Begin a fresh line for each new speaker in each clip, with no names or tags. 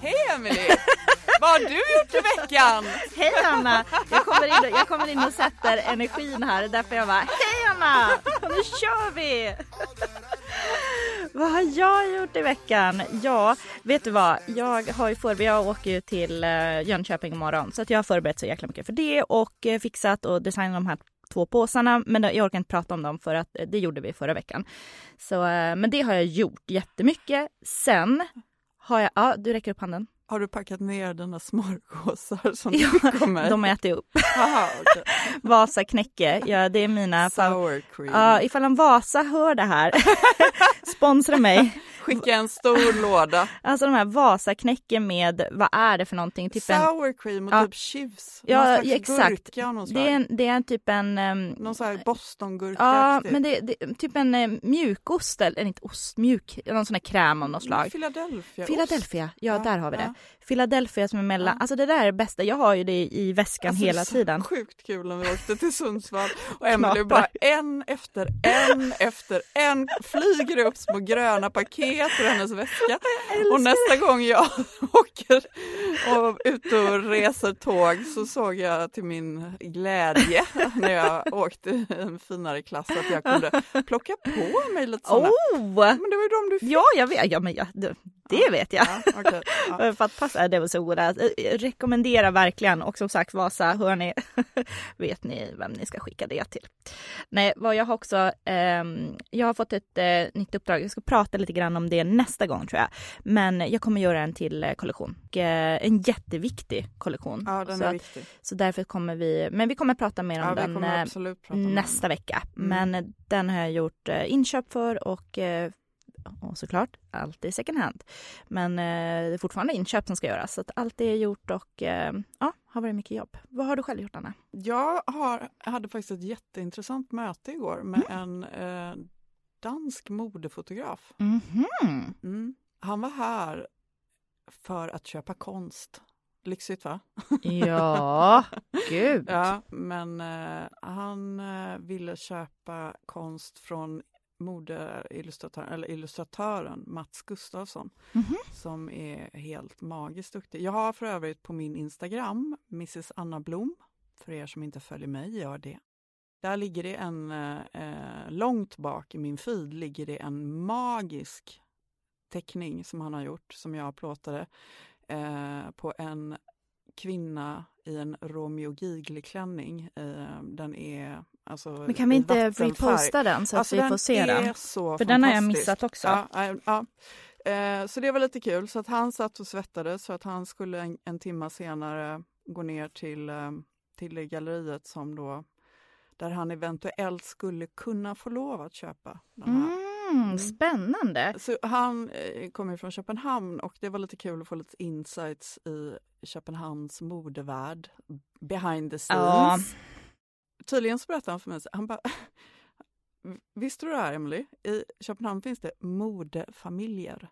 Hej Emily! Vad har du gjort i veckan?
Hej Anna! Jag kommer, in, jag kommer in och sätter energin här därför jag bara Hej Anna! Nu kör vi! vad har jag gjort i veckan? Ja, vet du vad? Jag har ju förberett, jag åker ju till eh, Jönköping imorgon så att jag har förberett så jäkla mycket för det och eh, fixat och designat de här två påsarna men jag orkar inte prata om dem för att eh, det gjorde vi förra veckan. Så, eh, men det har jag gjort jättemycket. Sen har jag, ja du räcker upp handen.
Har du packat ner dina smörgåsar som
ja,
kommer?
De äter jag upp.
Aha, okay.
Vasa knäcke, ja det är mina...
Sour cream.
Ja, ifall en Vasa hör det här, sponsra mig.
Skicka en stor låda.
Alltså de här Vasaknäcken med, vad är det för någonting?
Typ Sour en, cream och ja, typ chips.
Ja, exakt. Det är, en, det är en typ en... Um,
någon sån här bostongurka
Ja, men det, är typ en um, mjukost, eller inte ost, mjuk, någon sån här kräm av något slag.
Philadelphia.
Philadelphia, ja, ja där har vi det. Philadelphia som är mellan, alltså det där är det bästa, jag har ju det i väskan alltså, hela tiden.
Sjukt kul när vi åkte till Sundsvall och Emelie bara en efter en efter en flyger upp små gröna paket ur hennes väska. Och nästa gång jag åker och ut och reser tåg så såg jag till min glädje när jag åkte i en finare klass att jag kunde plocka på mig lite sådana.
Oh!
Men det var ju de du fick.
Ja, jag vet. Ja, men jag, det vet jag. Ja, okay, ja. För att passa, det var så goda. Rekommenderar verkligen och som sagt Vasa, hörni, vet ni vem ni ska skicka det till. Nej, vad jag har också, eh, jag har fått ett eh, nytt uppdrag. Jag ska prata lite grann om det nästa gång tror jag. Men jag kommer göra en till eh, kollektion. Och, eh, en jätteviktig kollektion.
Ja, den
så
är
att,
viktig.
Så därför kommer vi, men vi kommer prata mer om
ja,
den
prata
nästa
om.
vecka.
Mm.
Men den har jag gjort eh, inköp för och och såklart alltid second hand. Men eh, det är fortfarande inköp som ska göras så att allt är gjort och eh, ja, har varit mycket jobb. Vad har du själv gjort Anna?
Jag har, hade faktiskt ett jätteintressant möte igår med mm. en eh, dansk modefotograf.
Mm -hmm.
mm. Han var här för att köpa konst. Lyxigt va?
Ja, gud!
ja, men eh, han eh, ville köpa konst från modeillustratören, eller illustratören Mats Gustafsson
mm -hmm.
som är helt magiskt duktig. Jag har för övrigt på min Instagram, Mrs Anna Blom, för er som inte följer mig, gör det. Där ligger det en, eh, långt bak i min feed, ligger det en magisk teckning som han har gjort, som jag plåtade, eh, på en kvinna i en Romeo Giegli-klänning. Eh, den är alltså
Men kan vi inte reposta den så att
alltså,
vi får se den?
För
den har jag missat också.
Ja, ja. Eh, så det var lite kul. Så att han satt och svettades så att han skulle en, en timma senare gå ner till, eh, till det galleriet som då där han eventuellt skulle kunna få lov att köpa den här.
Mhm, spännande.
Så han eh, kommer från Köpenhamn och det var lite kul att få lite insights i Köpenhamns modevärld. Behind the scenes.
Ja.
Tydligen så berättade han för mig, han bara Visste du det här Emily? I Köpenhamn finns det modefamiljer.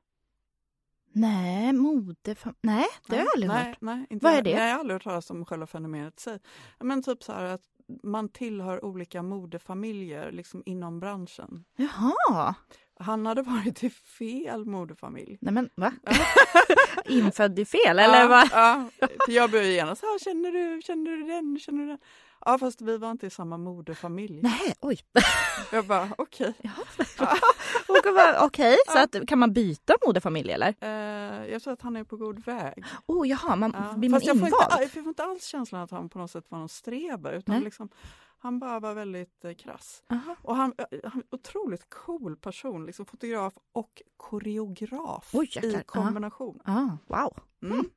Nej, mode... Nej, det har jag aldrig
nej,
hört.
Nej, inte
Vad är det?
Nej, jag har aldrig hört talas om själva fenomenet i sig. Men typ så här att man tillhör olika modefamiljer liksom inom branschen.
Jaha.
Han hade varit i fel modefamilj.
Nej men va? Infödd i fel eller
ja,
vad?
Ja, jag började genast, känner, du, känner du den, känner du den? Ja fast vi var inte i samma modefamilj.
Nej, oj.
Jag bara okej.
Och vad- Okej, så att, kan man byta modefamilj eller?
Eh, jag tror att han är på god väg.
Oh jaha, man,
Ja.
blir man
Fast jag får,
invald?
inte, jag får inte alls känslan att han på något sätt var någon streber utan
Nej.
liksom, han bara var väldigt eh, krass.
Aha.
Och han, han otroligt cool person, liksom fotograf och koreograf
Oj,
i
Ja.
kombination.
Ah, wow.
Mm.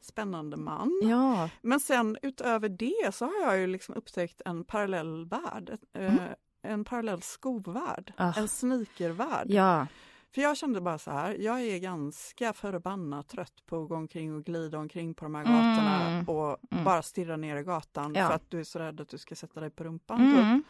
Spännande man.
Ja.
Men sen utöver det så har jag ju liksom upptäckt en parallell värld. eh, En parallell skovvärld,
Ah.
en sneakervärld.
Ja.
För jag kände bara så här, jag är ganska förbannat trött på att gå omkring och glida omkring på de här gatorna
Mm.
och
Mm.
bara stirra ner i gatan
Ja.
för att du är så rädd att du ska sätta dig på rumpan. typ.
Mm.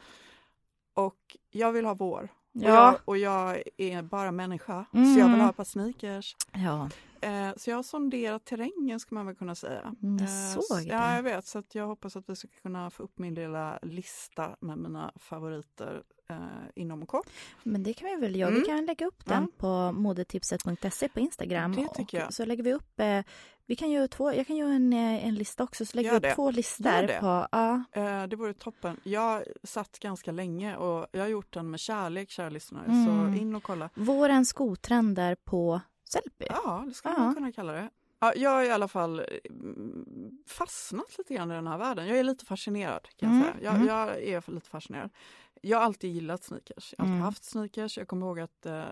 Och jag vill ha vår. Och,
Ja.
jag, och jag är bara människa, så jag vill
Mm.
ha ett par sneakers.
Ja.
Eh, så jag har sonderat terrängen ska man väl kunna säga.
Mm, jag
Eh,
såg det.
Ja, jag vet. Så jag hoppas att vi ska kunna få upp min lilla lista med mina favoriter eh, inom kort.
Men det kan vi väl göra.
Mm.
Vi kan lägga upp den
Ja.
på modetipset.se på Instagram.
Det tycker jag.
Så lägger vi upp, eh, vi kan göra två, jag kan göra en, eh, en lista också, så lägger
Gör
vi upp
det.
två listor på, ja.
Eh, det vore toppen. Jag satt ganska länge och jag har gjort den med kärlek, kära lyssnare.
Mm.
Så in och kolla.
Vårens skotrender på Sellpy.
Ja, det skulle
Ja.
man kunna kalla det. Ja, jag har i alla fall mm, fastnat lite grann i den här världen. Jag är lite fascinerad kan jag
Mm,
säga. Jag,
mm.
jag är lite fascinerad. Jag har alltid gillat sneakers. Jag har alltid
Mm.
haft sneakers. Jag kommer ihåg att eh,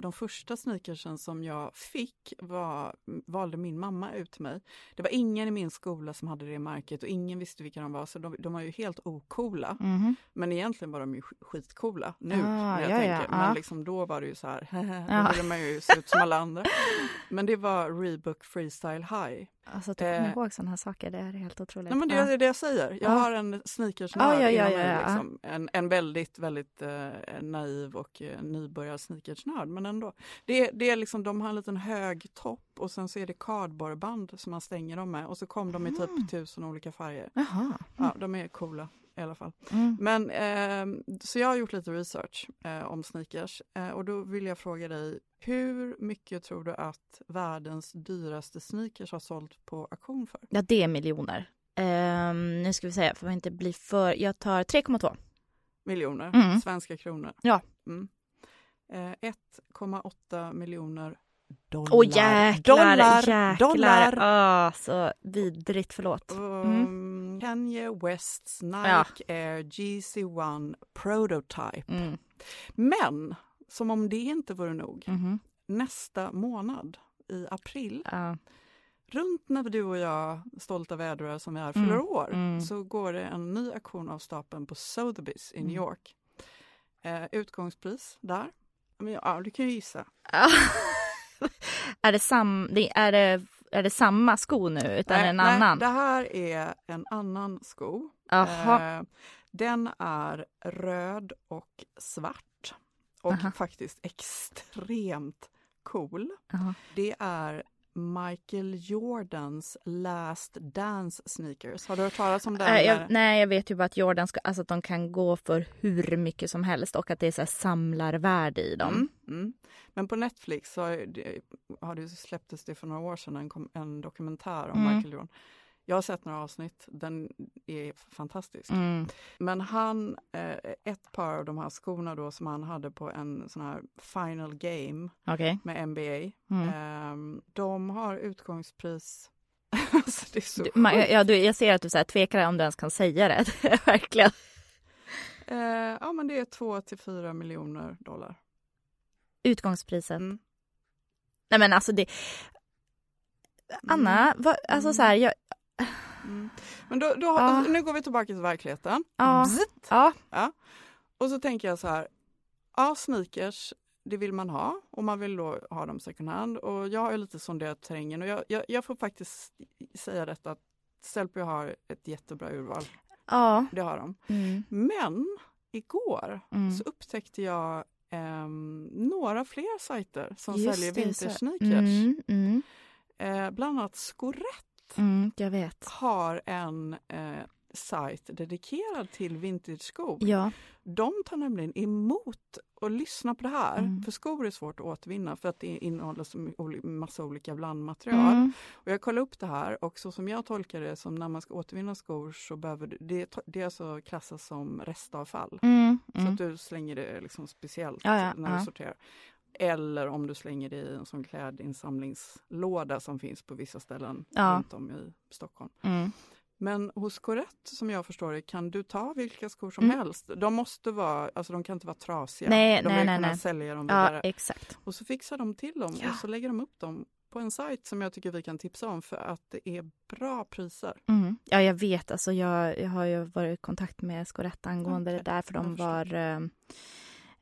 de första sneakersen som jag fick var, valde min mamma ut till mig. Det var ingen i min skola som hade det märket och ingen visste vilka de var så de, de var ju helt ocoola.
Mhm.
Men egentligen var de ju sk- skitcoola nu
Ah,
när jag
ja, ja,
tänker.
ja.
Men liksom då var det ju så här, då
Ja.
ville man ju se ut som alla andra. Men det var Reebok Freestyle High.
Alltså att du kommer
Eh.
ihåg sådana här saker, det är helt otroligt.
Nej, men det är det jag säger. Jag
Ja.
har en sneakersnörd
Ja, ja, ja, ja, ja.
Liksom. En, en väldigt, väldigt eh, naiv och eh, nybörjar sneakersnörd. Men ändå. Det, det är liksom, de har en liten hög topp och sen så är det cardboardband som man stänger dem med och så kom de i
Mm.
typ tusen olika färger.
Jaha.
Ja, de är coola i alla fall.
Mm.
Men eh, så jag har gjort lite research eh, om sneakers eh, och då vill jag fråga dig hur mycket tror du att världens dyraste sneakers har sålt på auktion för?
Ja, det är miljoner. Ehm, nu ska vi se, för att inte bli för... Jag tar 3,2.
Miljoner
Mm.
svenska kronor.
Ja.
Mm. Eh, 1,8 miljoner dollar.
Åh jäklar,
dollar!
jäklar!
dollar.
Ah, så vidrigt, förlåt.
Um, Kanye Wests Nike Air GC1 Prototype.
Mm.
Men som om det inte vore nog,
Mhm.
nästa månad i april,
Ja.
runt när du och jag, stolta vädrar som vi är,
Mm,
fyller år,
mm.
så går det en ny auktion av stapeln på Sotheby's i New
Mm.
York. Eh, utgångspris där, men, ja, du kan ju gissa.
är, det sam, det, är, det, är det samma sko nu, utan
Nej,
en
nej,
annan?
det här är en annan sko. Eh, den är röd och svart och
Aha.
faktiskt extremt cool.
Jaha.
Det är Michael Jordans Last Dance sneakers. Har du hört talas om den?
Nej, jag, nej, jag vet ju bara att Jordan ska, alltså att de kan gå för hur mycket som helst och att det är så här samlarvärde i dem.
Mm, mm. Men på Netflix så har det, har det släpptes det för några år sedan en, en dokumentär om
Mm.
Michael Jordan. Jag har sett några avsnitt, den är fantastisk.
Mm.
Men han, eh, ett par av de här skorna då som han hade på en sån här final game
Okej.
med NBA,
Mm.
ehm, de har utgångspris alltså det är så
Du, ja, du, jag ser att du så här tvekar om du ens kan säga det. Verkligen.
Eh, ja men det är 2 till 4 miljoner dollar.
Utgångspriset.
Mm.
Nej men alltså det... Anna, vad, alltså så här, jag...
Mm. Men då, då,
Ja.
nu går vi tillbaka till verkligheten.
Ja. Ja.
Ja. Och så tänker jag så här, ja sneakers, det vill man ha och man vill då ha dem second hand. Och jag har ju lite sonderat terrängen och jag, jag, jag får faktiskt säga detta att Sellpy har ett jättebra urval.
Ja.
Det har de.
Mm.
Men igår
Mm.
så upptäckte jag ehm, några fler sajter som
Just
säljer vintersneakers.
Mm, mm,
Eh, bland annat Skorett
mm, jag vet.
har en eh, sajt dedikerad till vintageskor.
Ja.
De tar nämligen emot och lyssnar på det här.
Mm.
För skor är svårt att återvinna för att det innehåller så massa olika blandmaterial.
Mm.
Och jag kollade upp det här och så som jag tolkar det som när man ska återvinna skor så behöver du- det, det är alltså klassas som restavfall.
Mm.
Så
Mm.
att du slänger det liksom speciellt
Ja, ja,
när du sorterar. Eller om du slänger det i en sån klädinsamlingslåda som finns på vissa ställen
Ja.
runt om i Stockholm.
Mm.
Men hos Corette som jag förstår det kan du ta vilka skor som
Mm.
helst. De måste vara, alltså de kan inte vara trasiga.
Nej,
de
nej,
vill
nej,
kunna
nej.
sälja dem
Ja,
vidare.
exakt.
Och så fixar de till dem
Ja.
och så lägger de upp dem på en sajt som jag tycker vi kan tipsa om för att det är bra priser.
Mm. Ja, jag vet. Alltså, jag, jag har ju varit i kontakt med Scoretta angående
Okej,
det där, för de var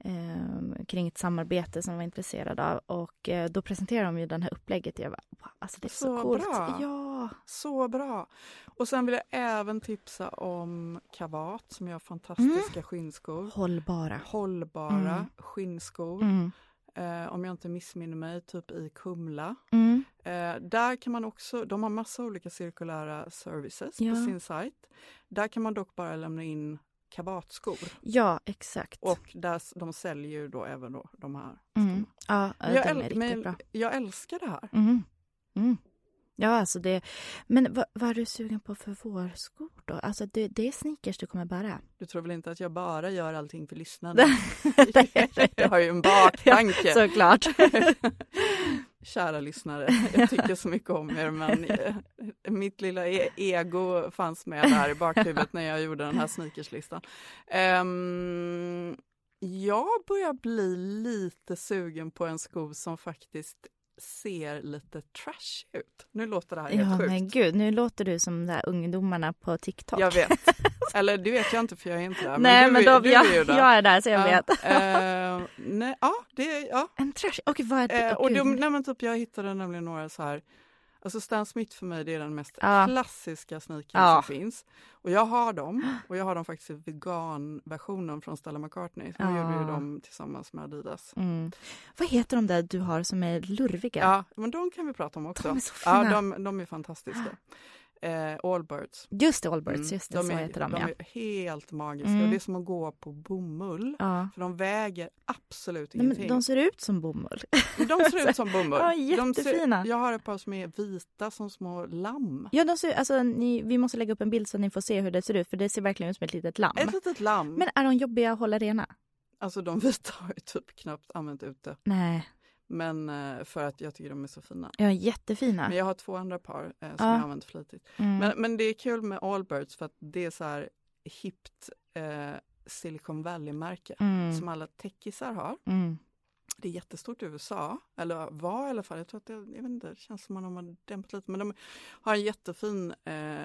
eh, kring ett samarbete som de var intresserade av. Och eh, då presenterade de ju den här upplägget. Jag bara, wow, alltså det är så,
Så
coolt.
bra.
Ja.
Så bra! Och sen vill jag även tipsa om Kavat som gör fantastiska skinnskor.
Hållbara.
Hållbara
Mm.
skinnskor.
Mm.
Eh, om jag inte missminner mig, typ i Kumla.
Mm.
Eh, där kan man också, de har massa olika cirkulära services
Ja.
på sin sajt. Där kan man dock bara lämna in kabatskor
Ja, exakt.
och där, de säljer ju då även då de här
mm. Ja,
jag,
de är
men
bra.
jag älskar det här.
Mm. Mm. Ja, alltså det... Men vad, vad är du sugen på för vårskor då? Alltså det, det är sneakers du kommer bära.
Du tror väl inte att jag bara gör allting för lyssnarna? jag har ju en baktanke.
Såklart.
Kära lyssnare, jag tycker så mycket om er men eh, mitt lilla e- ego fanns med där i bakhuvudet när jag gjorde den här sneakerslistan. Ehm, jag börjar bli lite sugen på en sko som faktiskt ser lite trash ut. Nu låter det här helt
Ja,
sjukt.
men gud, nu låter du som de där ungdomarna på TikTok.
Jag vet. Eller det vet jag inte för jag är inte där.
Nej,
du,
men
är-
då,
du
jag,
är ju där.
jag är där så jag
Ja,
vet.
eh, nej, ja, det, ja,
En trash... Och vad är det? Åh,
och de, nej, men typ, jag hittade nämligen några så här Alltså Stan Smith för mig det är den mest
Ja.
klassiska sneakern
Ja.
som finns. Och jag har dem och jag har dem faktiskt i veganversionen från Stella McCartney. Hon
Ja.
gjorde ju dem tillsammans med Adidas.
Mm. Vad heter de där du har som är lurviga?
Ja, men de kan vi prata om också.
De är så
ja,
fina.
de, de är fantastiska. Eh, Allbirds.
Just det, Allbirds,
Mm,
just det, så
är,
heter de,
de
ja.
är helt magiska.
Mm.
Och det är som att gå på bomull.
ja.
För de väger absolut
Nej,
ingenting.
de ser ut som bomull.
De ser ut som bomull.
Ja,
De ser,
jättefina.
jag har ett par som är vita som små lamm.
Ja, de ser, alltså, ni, vi måste lägga upp en bild så ni får se hur det ser ut, för det ser verkligen ut som ett litet lamm.
Ett litet lamm.
Men är de jobbiga att hålla rena?
Alltså de vita har jag typ knappt använt ute.
Nej,
Men eh, för att jag tycker de är så fina.
ja, jättefina.
Men jag har två andra par eh, som
Ja.
jag använt flitigt.
Mm.
Men, men det är kul med Allbirds för att det är så här hippt eh, Silicon Valley-märke
Mm.
som alla techisar har.
Mm.
Det är jättestort i USA, eller var i alla fall. Jag tror att det, jag vet inte, det känns som att de har dämpat lite. Men de har en jättefin eh,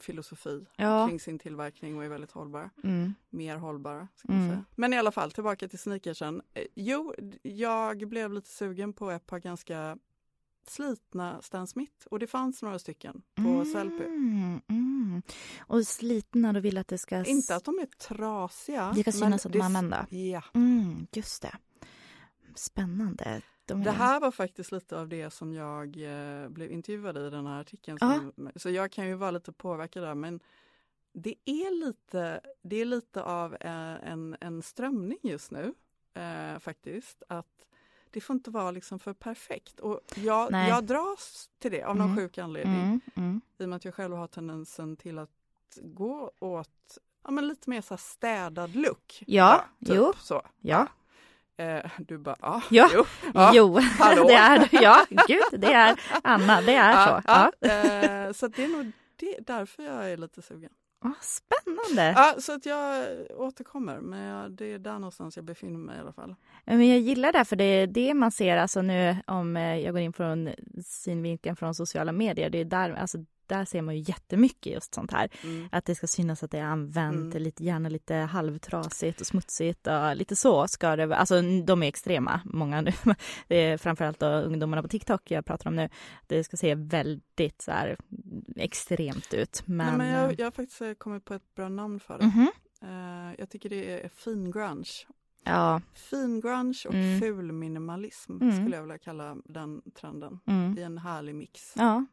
filosofi
Ja.
kring sin tillverkning och är väldigt hållbara.
Mm.
Mer hållbara.
Mm.
säga. Men i alla fall, tillbaka till sneakersen. Eh, jo, jag blev lite sugen på ett par ganska slitna Stan Smith och det fanns några stycken på Sellpy.
Mm, mm. Och slitna, då vill att det ska...
Inte att de är trasiga.
Det ska synas att de använda.
Ja.
Mm, just det. Spännande. De är...
Det här var faktiskt lite av det som jag eh, blev intervjuad i den här artikeln.
Ja.
Som, så jag kan ju vara lite påverkad där men det är lite, det är lite av eh, en, en strömning just nu eh, faktiskt. Att det får inte vara liksom för perfekt. Och jag,
Nej.
jag dras till det av någon
Mm.
sjuk anledning.
Mm, mm.
I och med att jag själv har tendensen till att gå åt ja, men lite mer så här städad look.
Ja,
typ
jo.
Så.
Ja.
Eh, du bara, ja,
Ja.
jo. Ja.
Jo, det är Ja, gud, det är Anna, det är så. Ja.
Ja, eh, så det är nog det, därför jag är lite sugen.
Ah, spännande.
Ja, så att jag återkommer, men jag, det är där någonstans jag befinner mig i alla fall.
Men jag gillar det, för det är det man ser, alltså nu om eh, jag går in från synvinkeln från sociala medier, det är där, alltså där ser man ju jättemycket just sånt här.
Mm.
Att det ska synas att det är använt,
Mm.
lite, gärna lite halvtrasigt och smutsigt. Och lite så ska det vara. Alltså de är extrema, många nu. Det är framförallt då ungdomarna på TikTok jag pratar om nu. Det ska se väldigt så här extremt ut. Men,
Nej, men
eh,
jag, jag har faktiskt eh, kommit på ett bra namn för det.
mhm.
Eh, jag tycker det är fin grunge.
Ja.
Fin grunge och
Mm.
ful minimalism
Mm.
skulle jag vilja kalla den trenden.
Mm.
I en härlig mix.
ja,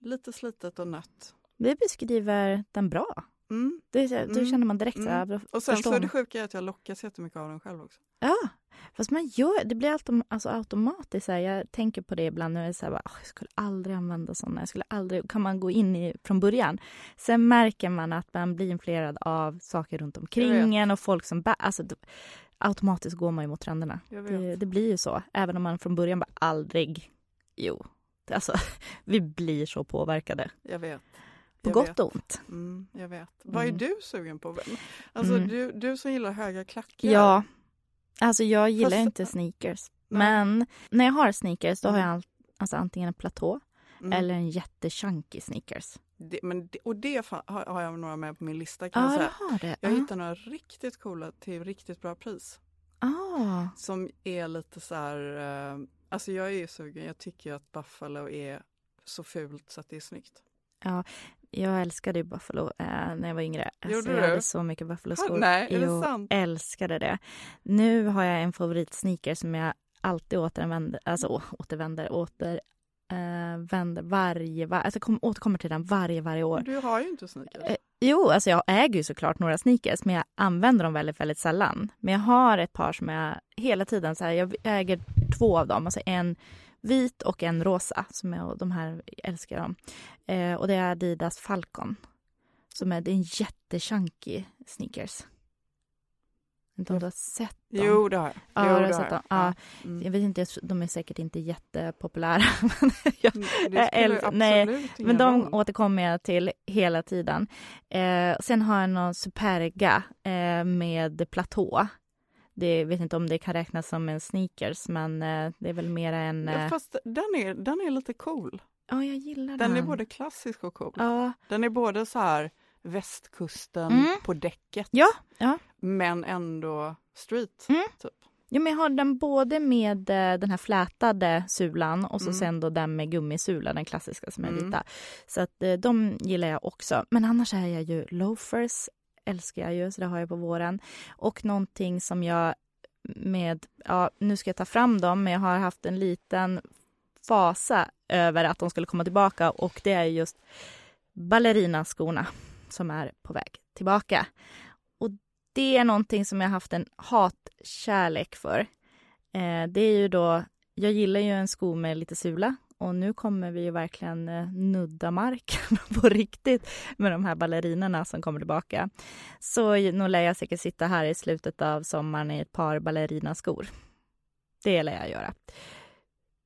Lite slitet och nött.
det beskriver den bra.
Mm.
Det, då
Mm.
känner man direkt så
Mm.
här,
Och sen så är det sjuka att jag lockas jättemycket av den själv också.
Ja, fast man gör, det blir autom, alltså automatiskt. Så här, jag tänker på det ibland när jag, så här, bara, "Åh, jag skulle aldrig använda sådana. Jag skulle aldrig, kan man gå in i från början. Sen märker man att man blir influerad av saker runt omkring en och folk som bär. Alltså, automatiskt går man ju mot trenderna. Det, det blir ju så. Även om man från början bara aldrig... Jo, alltså, vi blir så påverkade.
Jag vet.
På
Jag
gott
vet.
och ont.
Mm, jag vet. Vad är
Mm.
du sugen på? Alltså
Mm.
du, du som gillar höga klackar.
Ja, alltså jag gillar
Fast-
inte sneakers.
Nej.
Men när jag har sneakers då har jag
Mm.
all, alltså antingen en platå
Mm.
eller en jättechunky sneakers.
Det, men det, och det har, har jag några med på min lista kan
Ja,
jag säga.
har det.
Jag
Ja.
hittar några riktigt coola till riktigt bra pris.
Ah.
Som är lite så här, eh, alltså jag är ju sugen, jag tycker att Buffalo är så fult så att det är snyggt.
Jag älskade ju Buffalo eh, när jag var yngre. Alltså,
Gjorde
jag
du?
hade så mycket Buffalo-skor.
Nej, är det sant?
älskade det. Nu har jag en favoritsneaker som jag alltid återanvänder, alltså återvänder, åter eh, vänder varje, var, alltså kom, återkommer till den varje, varje år.
Du har ju inte sneakers.
Eh, Jo, alltså jag äger ju såklart några sneakers men jag använder dem väldigt, väldigt sällan. Men jag har ett par som jag hela tiden så här, jag äger två av dem, alltså en vit och en rosa. Som jag, och de här älskar dem. Eh, och det är Adidas Falcon. Som är, det är en jättechunky sneakers. Jag inte om du har sett dem?
Jo, det har jag.
Ja,
jo,
har
det
sett dem.
jag.
Ja.
Mm.
Jag vet inte, jag de är säkert inte jättepopulära. jag,
Det
jag
spelar
nej, men de
roll.
återkommer jag till hela tiden. Eh, sen har jag någon Superga eh, med platå. Det vet inte om det kan räknas som en sneakers, men eh, det är väl mer en...
Ja,
Eh,
fast den är, den är lite cool.
Ja, jag gillar
Den är
den.
både klassisk och cool.
Ja,
Den är både så här västkusten
Mm.
på däcket
Ja, ja.
men ändå street.
Mm.
Typ.
ja, men jag har den både med eh, den här flätade sulan och så
Mm.
sen då den med gummisula, den klassiska som är
Mm.
vita. Så att eh, de gillar jag också. Men annars är jag ju loafers, älskar jag ju, så det har jag på våren. Och någonting som jag med, ja nu ska jag ta fram dem, men jag har haft en liten fasa över att de skulle komma tillbaka och det är just ballerinaskorna som är på väg tillbaka. Och det är någonting som jag haft en hatkärlek för. Eh, det är ju då, jag gillar ju en sko med lite sula och nu kommer vi ju verkligen eh, nudda marken på riktigt med de här ballerinorna som kommer tillbaka. Så nu lär jag säkert sitta här i slutet av sommaren i ett par ballerinaskor. Det lär jag göra.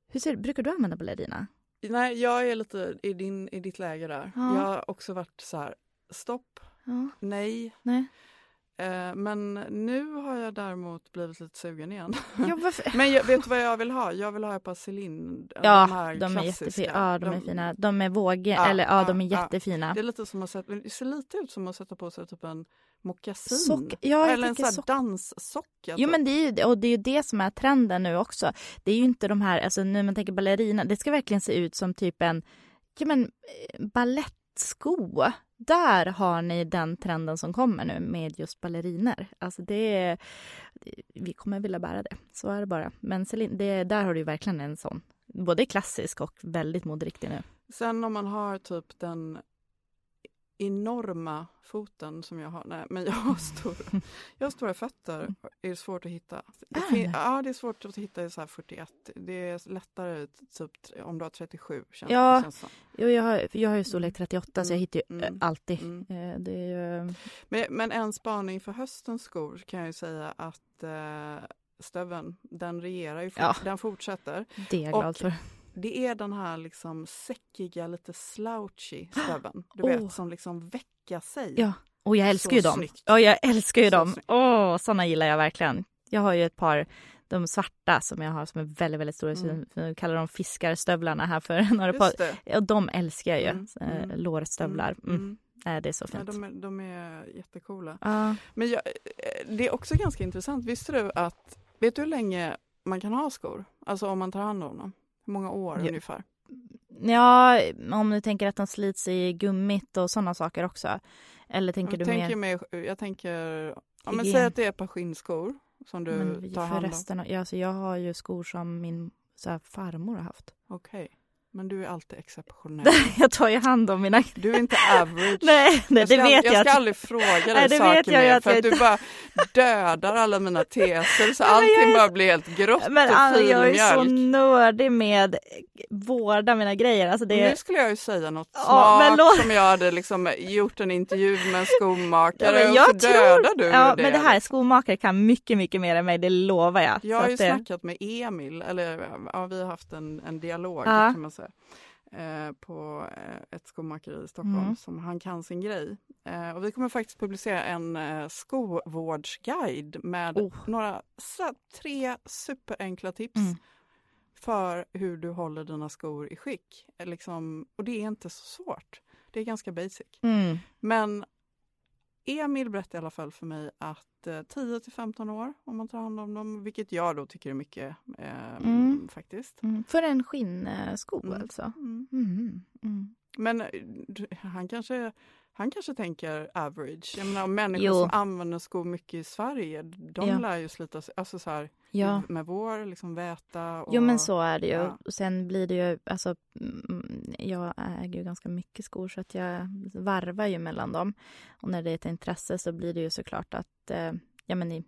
Hur ser, brukar du använda ballerina?
Nej, jag är lite i, din, i ditt läge där.
Ja.
Jag har också varit så här, stopp,
Ja,
nej.
nej.
Eh, men nu har jag däremot blivit lite sugen igen.
Ja?
Men jag, vet du vad jag vill ha? Jag vill ha ett par Celine.
Ja,
de här
de är jättefina. Ja, de, är fina. De är vågiga,
Ja,
eller ja, de är jättefina.
Det är lite som att sätta, det ser lite ut som att sätta på sig typ en mockasin.
Sock- ja,
Eller en sån här
sock-
danssocka.
Jo
typ.
men det är ju, och det är ju det som är trenden nu också. Det är ju inte de här, alltså när man tänker ballerina, det ska verkligen se ut som typ en, ja men eh, ballettsko. Där har ni den trenden som kommer nu med just balleriner. Alltså det är, vi kommer vilja bära det, så är det bara. Men Celine, det, där har du verkligen en sån, både klassisk och väldigt moderiktig nu.
Sen om man har typ den enorma foten som jag har. Nej, men jag har stora, jag har stora fötter. Det är svårt att hitta. Det
det?
ja, det är svårt att hitta i så här 41. Det är lättare typ om du har 37. Känns
Ja.
känns som.
Jo, jag har, jag har ju storlek 38 så jag
Mm,
hittar ju
mm,
eh, alltid.
mm.
Eh, Det är ju...
Men, men en spaning för höstens skor kan jag ju säga att eh, stöveln, den regerar ju.
Ja.
Den fortsätter.
Det är jag
Och-
glad för.
Det är den här liksom säckiga, lite slouchy stöveln. Du vet, som liksom väckar sig.
Ja, och jag älskar
Så
ju dem.
snyggt.
Ja, jag älskar ju
Så
dem. Åh, såna gillar jag verkligen. Jag har ju ett par de svarta som jag har som är väldigt, väldigt stora.
Mm.
Jag kallar dem fiskarstövlarna här för några par. Och de älskar jag ju.
Mm,
Eh,
mm,
Lårstövlar. Mm.
Mm.
Nej, det är så
Ja,
fint.
de, är, de är jättecoola.
Ja.
Men jag, eh, det är också ganska intressant. Visste du att, vet du hur länge man kan ha skor? Alltså om man tar hand om dem? Hur många år
Ja.
ungefär?
ja, om du tänker att de slits i gummit och sådana saker också. Eller tänker
Jag
du
tänker,
mer...
mig, jag tänker, ja, men säg att det är ett par skinnskor som du
Men
tar hand om.
av, ja, alltså jag har ju skor som min så här, farmor har haft.
Okej, men du är alltid exceptionell.
jag tar ju hand om mina...
Du är inte average.
Nej, nej
jag ska,
det vet jag.
jag ska
att-
aldrig fråga dig
Nej, det
saker
jag
mer för
jag
att du bara dödar alla mina teser så allting
jag
bara blir helt grått
Men
och
alltså, jag är så
filmjölk.
nördig med vårda mina grejer. Alltså det...
Nu skulle jag ju säga något
Ja,
smart
låt-
som jag hade liksom gjort en intervju med en skomakare
Ja,
och
jag
så dödar du
ja,
det.
men det här skomakare kan mycket, mycket mer än mig, det lovar jag.
Jag
Så
har ju
det-
snackat med Emil, eller ja, vi har haft en, en dialog
Ja.
kan man säga. Eh, På eh, ett skomakeri i Stockholm
Mm.
som han kan sin grej. Eh, Och vi kommer faktiskt publicera en eh, skovårdsguide med
Oh.
några tre superenkla tips
Mm.
för hur du håller dina skor i skick. Eh, Liksom, och det är inte så svårt. Det är ganska basic.
Mm.
Men Emil berättade i alla fall för mig att eh, 10 till 15 år om man tar hand om dem, vilket jag då tycker är mycket eh,
Mm.
faktiskt.
Mm. För en skinnsko
Mm.
alltså?
Mm.
Mm. Mm.
Men eh, han kanske, han kanske tänker average. Jag menar, människor
Jo.
som använder skor mycket i Sverige, de
Ja.
lär ju slita sig, alltså så här,
Ja.
med vår liksom väta. Och,
Jo men så är det ju.
ja.
Och sen blir det ju, alltså mm, jag äger ju ganska mycket skor så att jag varvar ju mellan dem. Och när det är ett intresse så blir det ju såklart att, eh, ja men i,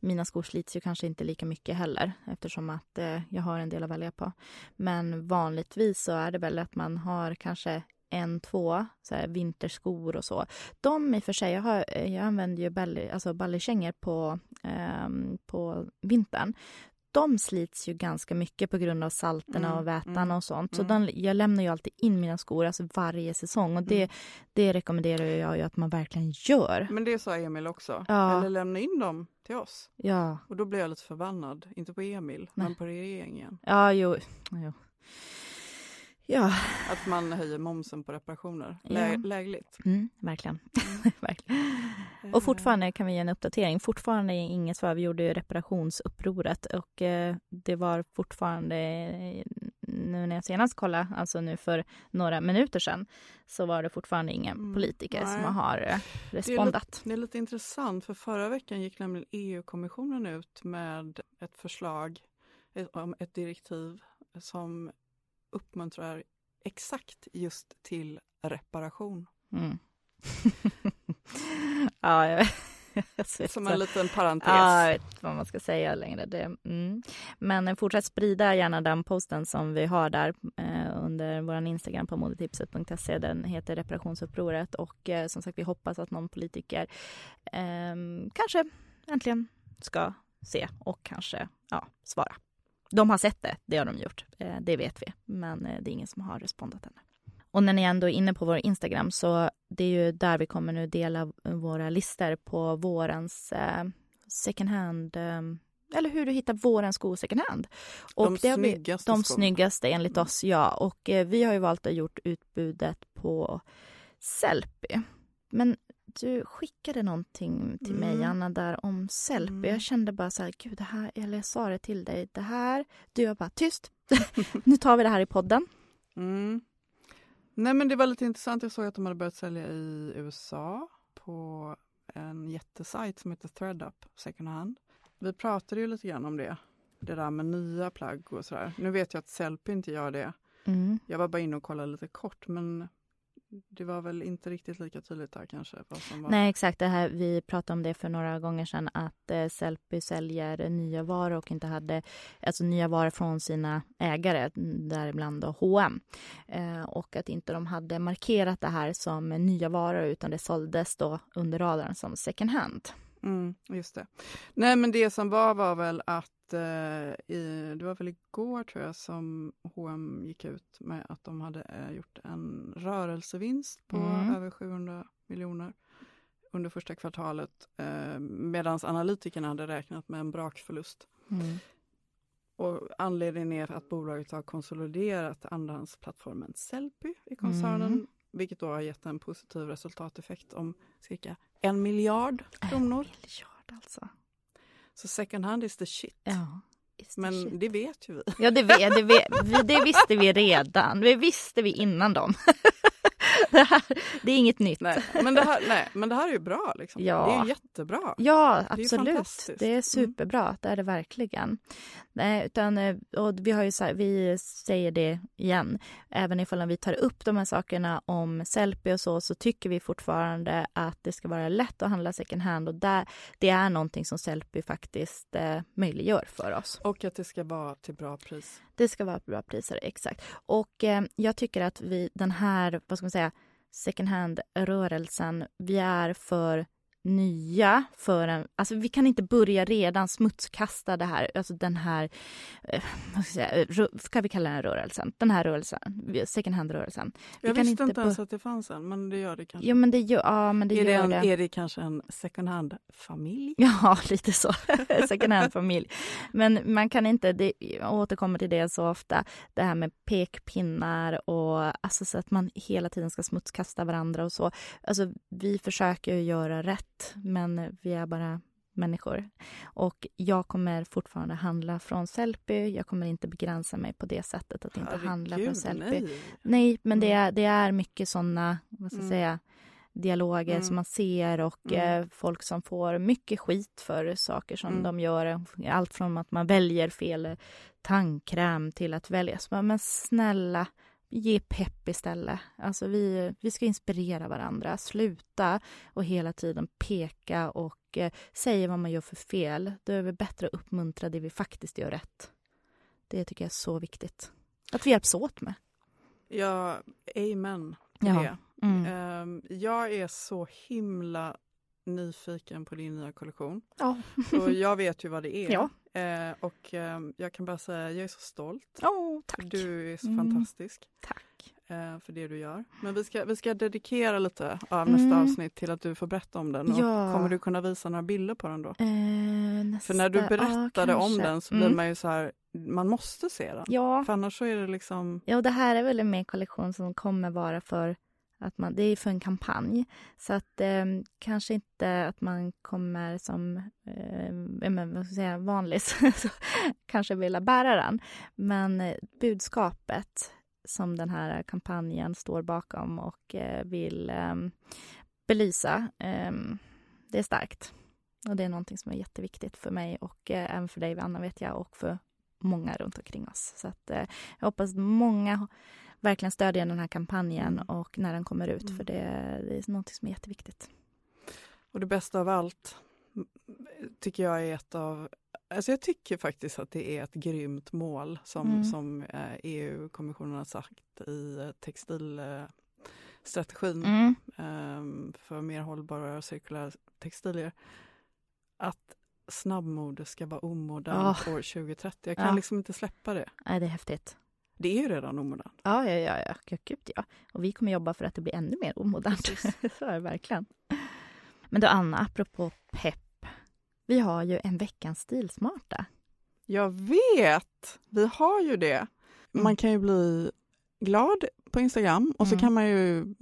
mina skor slits ju kanske inte lika mycket heller eftersom att eh, jag har en del att välja på. Men vanligtvis så är det väl att man har kanske en, två så här, vinterskor och så. De i och för sig, jag, har, jag använder ju balle, alltså ballykängor på, eh, på vintern. De slits ju ganska mycket på grund av salterna
Mm,
och vätan
mm,
och sånt. Så
mm.
de, jag lämnar ju alltid in mina skor alltså varje säsong och det,
Mm.
det rekommenderar jag ju att man verkligen gör.
Men det sa Emil också.
Ja.
Eller lämna in dem till oss.
Ja,
Och då blev jag lite förbannad. Inte på Emil, men på regeringen.
ja jo. jo. Ja,
Att man höjer momsen på reparationer.
Ja.
Lä- lägligt.
mm, verkligen. verkligen. Och fortfarande kan vi ge en uppdatering. Fortfarande är inget svar. Vi gjorde ju reparationsupproret och eh, det var fortfarande eh, nu när jag senast kollade, alltså nu för några minuter sedan, så var det fortfarande ingen
Mm,
politiker
nej.
som har eh,
Det är,
respondat.
lite, det är lite intressant för förra veckan gick nämligen EU-kommissionen ut med ett förslag om ett direktiv som uppmuntrar exakt just till reparation.
Mm. ja, jag, jag vet
Som en liten parentes.
Ja, jag vet vad man ska säga längre. Det, mm. Men eh, fortsätt sprida gärna den posten som vi har där eh, under vår Instagram på modetipset.se. Den heter reparationsupproret och eh, som sagt vi hoppas att någon politiker eh, kanske äntligen ska se och kanske ja, svara. De har sett det, det har de gjort. Eh, det vet vi, men eh, det är ingen som har respondat ännu. Och när ni ändå är inne på vår Instagram så det är ju där vi kommer nu dela våra listor på vårens eh, second hand eh, eller hur du hittar vårens skor second hand.
De
det
snyggaste
De snyggaste enligt
Mm.
oss, ja. Och eh, vi har ju valt att gjort utbudet på Sellpy. Men du skickade någonting till mig,
Mm.
Anna, där om Sellpy.
Mm.
Jag kände bara så här, gud, det här, eller jag sa det till dig, det här, du var bara tyst. nu tar vi det här i podden.
Mm. Nej men det var lite intressant. Jag såg att de hade börjat sälja i USA på en jättesajt som heter ThreadUp second hand. Vi pratade ju lite grann om det. Det där med nya plagg och sådär. Nu vet jag att Sellpy inte gör det.
Mm.
Jag var bara inne och kollade lite kort men det var väl inte riktigt lika tydligt där kanske. Vad som var.
Nej, exakt. Det här, vi pratade om det för några gånger sedan att eh, Sellpy säljer nya varor och inte hade alltså nya varor från sina ägare, däribland då H&M. Eh, och att inte de hade markerat det här som nya varor utan det såldes då under radarn som second hand.
Mm, just det. Nej men det som var var väl att i, det var väl igår tror jag som H&M gick ut med att de hade eh, gjort en rörelsevinst på
Mm.
över 700 miljoner. under första kvartalet eh, medan analytikerna hade räknat med en brakförlust.
Mm.
Och anledningen är att bolaget har konsoliderat andrahandsplattformen Sellpy i koncernen,
Mm.
vilket då har gett en positiv resultateffekt om cirka en miljard kronor.
Miljard alltså.
Så second hand is the shit.
Ja.
Men det vet ju vi.
Ja, det, vet, det, vet, det visste vi redan. Det visste vi innan dem. det, här, det är inget nytt.
Nej, men det här, nej, men det här är ju bra. Liksom.
Ja.
Det är ju jättebra.
Ja,
Det är
absolut. Det är
Mm.
superbra, det är det verkligen. Nej, utan, eh, och vi, har ju, vi säger det igen, även ifall vi tar upp de här sakerna om Sellpy och så, så tycker vi fortfarande att det ska vara lätt att handla second hand och där, det är någonting som Sellpy faktiskt eh, möjliggör för oss.
Och att det ska vara till bra pris.
Det ska vara bra priser, exakt. Och eh, jag tycker att vi, den här, vad ska man säga, second hand-rörelsen, vi är för nya för en, alltså vi kan inte börja redan smutskasta det här, alltså den här, eh, vad ska, säga, ska vi kalla den rörelsen, den här rörelsen, second hand-rörelsen. Vi
Jag
kan
visste
inte
ens att det fanns en, men det gör det kanske.
Jo men det gör, ja men det
är, det en,
det.
är det kanske en second hand-familj?
Ja, lite så. Second hand-familj. Men man kan inte, det, jag återkommer till det så ofta, det här med pekpinnar och alltså så att man hela tiden ska smutskasta varandra och så. Alltså vi försöker ju göra rätt, men vi är bara människor. Och jag kommer fortfarande handla från Sellpy. Jag kommer inte begränsa mig på det sättet att inte handla från
Herregud,
Sellpy.
nej.
Nej, men det
Mm.
är, det är mycket såna, vad ska jag
Mm.
säga, dialoger
Mm.
som man ser och
Mm.
eh, folk som får mycket skit för saker som
Mm.
de gör. Allt från att man väljer fel tandkräm till att välja. Så, men snälla, ge pepp istället. Alltså vi, vi ska inspirera varandra. Sluta och hela tiden peka och eh, säga vad man gör för fel. Då är det bättre att uppmuntra det vi faktiskt gör rätt. Det tycker jag är så viktigt. Att vi hjälps åt med.
Ja, amen.
Ja. Mm.
Ehm, jag är så himla nyfiken på din nya kollektion.
Ja.
Och jag vet ju vad det är.
Ja.
Eh, och ehm, jag kan bara säga, jag är så stolt.
Åh, tack.
Du är så
Mm.
fantastisk
Tack.
eh, för det du gör. Men vi ska, vi ska dedikera lite av
Mm.
nästa avsnitt till att du får berätta om den. Och
Ja.
Kommer du kunna visa några bilder på den då?
Eh, nästa,
För när du berättade
ja,
om den så blir
Mm.
man ju så här, man måste se den.
Ja.
För annars så är det liksom,
ja, och det här är väl en mer kollektion som kommer vara för att man, det är för en kampanj. Så att eh, kanske inte att man kommer som eh, men, vad ska jag säga, vanlig, så kanske vilja bära den. Men eh, budskapet som den här kampanjen står bakom och eh, vill eh, belysa, eh, det är starkt. Och det är någonting som är jätteviktigt för mig och eh, även för dig, Anna, vet jag, och för många runt omkring oss. Så att, eh, jag hoppas många verkligen stödjer den här kampanjen
Mm.
och när den kommer ut,
Mm.
för det, det är något som är jätteviktigt.
och det bästa av allt tycker jag är ett av, alltså jag tycker faktiskt att det är ett grymt mål som,
Mm.
som eh, EU-kommissionen har sagt i eh, textilstrategin
Mm.
ehm, för mer hållbara och cirkulära textilier. Att snabbmode ska vara omodernt år 2030. Jag kan
Ja.
liksom inte släppa det.
Nej, det är häftigt.
Det är ju redan omodernt.
Ja, ja, ja, ja. gud ja. Och vi kommer jobba för att det blir ännu mer omodernt. Så är det verkligen. Men då Anna, apropå pepp. Vi har ju en veckans stilsmarta.
Jag vet! Vi har ju det. Man
Mm.
kan ju bli glad på Instagram och så
Mm.
kan man ju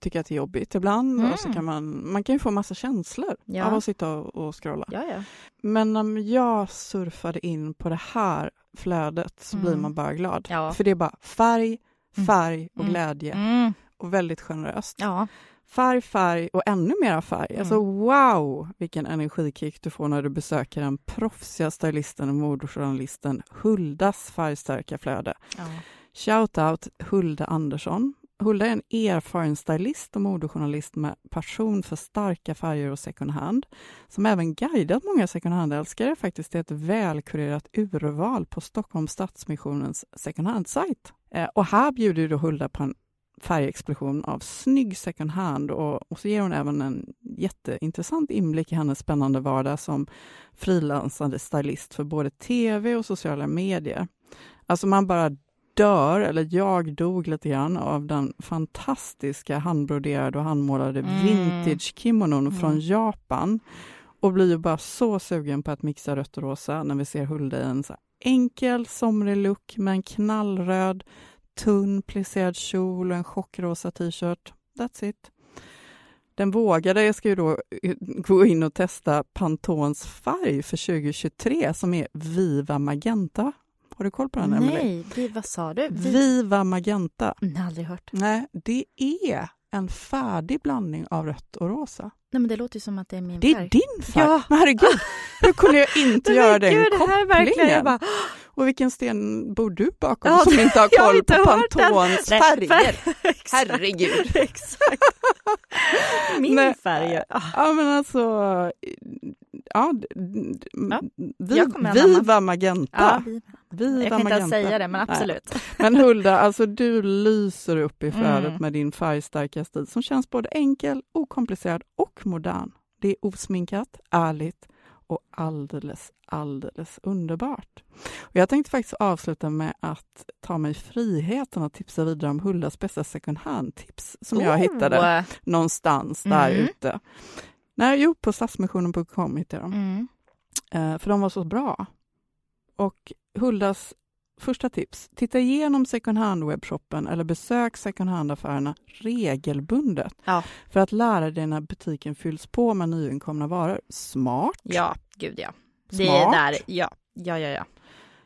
tycka att det är jobbigt ibland
Mm.
och så kan man, man kan ju få massa känslor
Ja.
av att sitta och, och scrolla.
Ja, ja.
Men när jag surfade in på det här flödet så blir
Mm.
man bara glad. För det är bara färg,
Mm.
färg och
Mm.
glädje
Mm.
och väldigt generöst.
Ja.
Färg, färg och ännu mera färg.
Mm.
Alltså wow vilken energikick du får när du besöker den proffsiga stylisten och modejournalisten Huldas färgstarka flöde.
ja.
Shout out Hulda Andersson. Hulda är en erfaren stylist och modejournalist med passion för starka färger och second hand, som även guidat många second hand-älskare faktiskt till ett välkurerat urval på Stockholms Stadsmissionens second hand-sajt. Eh, och här bjuder då Hulda på en färgexplosion av snygg second hand och, och så ger hon även en jätteintressant inblick i hennes spännande vardag som frilansande stylist för både tv och sociala medier. Alltså man bara dör, eller jag dog lite grann av den fantastiska handbroderade och handmålade
Mm.
vintage kimonon
Mm.
från Japan. Och blir ju bara så sugen på att mixa rött och rosa när vi ser Hulda i en så enkel somrig look med en knallröd tunn plisserad kjol och en chockrosa t-shirt. That's it. Den vågade, jag ska ju då gå in och testa Pantones färg för 2023 som är Viva Magenta. Har du koll på den Emelie?
Nej, vi, vad sa du? Vi,
Viva Magenta.
Nej, aldrig hört.
Nej, det är en färdig blandning av rött och rosa.
Nej, men det låter som att det är min
Det är
färg.
din färg!
Ja.
Men herregud, hur kunde jag inte göra
gud,
den
verkligen,
kopplingen?
jag bara,
Och vilken sten bor du bakom
Ja,
som inte har koll
inte
på
hört den.
Färger?
färg- Exakt.
Herregud.
Exakt. Min
Nej.
färg. Ah,
Ja men alltså, ja,
Ja,
vi. Viva Magenta.
Ja, vi,
Viva
jag kan inte ens
Magenta.
säga det, men
Nej.
absolut.
Men Hulda, alltså du lyser upp i flödet
Mm.
med din färgstarka stil som känns både enkel, okomplicerad och modern. Det är osminkat, ärligt och alldeles, alldeles underbart. Och jag tänkte faktiskt avsluta med att ta mig friheten att tipsa vidare om Huldas bästa second hand-tips som jag hittade
Oh.
någonstans där
Mm.
ute. Nej, jo, på stadsmissionen.com hittade jag dem.
Mm.
Eh, för de var så bra. Och Huldas första tips, titta igenom second hand-webbshoppen eller besök second hand-affärerna regelbundet
Ja.
för att lära dig när butiken fylls på med nyinkomna varor. Smart.
Ja, gud ja. Det
Smart.
är där, ja. Ja, ja, ja.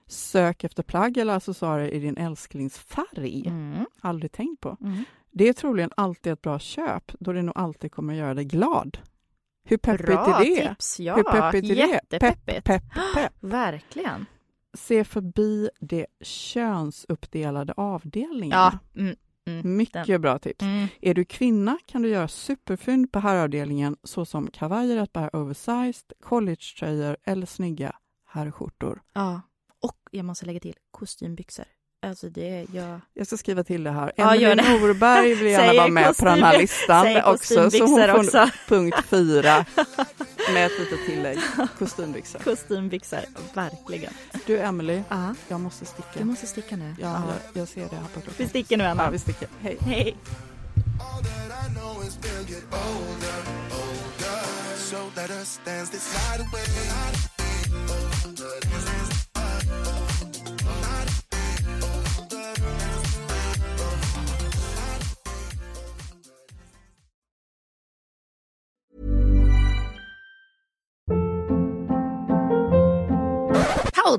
Sök efter plagg eller accessoarer i din älsklingsfärg.
Mm.
Aldrig tänkt på.
Mm.
Det är troligen alltid ett bra köp då det nog alltid kommer göra dig glad. Hur peppigt
Bra
är det?
tips, ja.
Hur peppigt är det?
Jättepeppigt.
Pepp, pepp, pepp.
Verkligen.
Se förbi de könsuppdelade avdelningarna.
Ja. Mm. Mm.
Mycket
Den.
bra tips.
Mm.
Är du kvinna kan du göra superfynd på herravdelningen såsom kavajer att bära oversized, collegetröjor eller snygga herrskjortor.
Ja. Och jag måste lägga till kostymbyxor. Alltså det, jag...
Jag ska skriva till det här.
Ja,
Emelie
det.
Norberg vill gärna vara med på den här
kostym-
listan också, så hon får
också.
punkt fyra med ett litet tillägg. Kostymbyxor.
Kostymbyxor, verkligen.
Du Emelie,
Ja,
jag måste sticka.
du måste sticka nu.
Ja, jag, jag ser det här på klockan.
Vi sticker nu,
Ja,
Anna.
vi sticker. Hej.
Hej.
So let us dance this night away.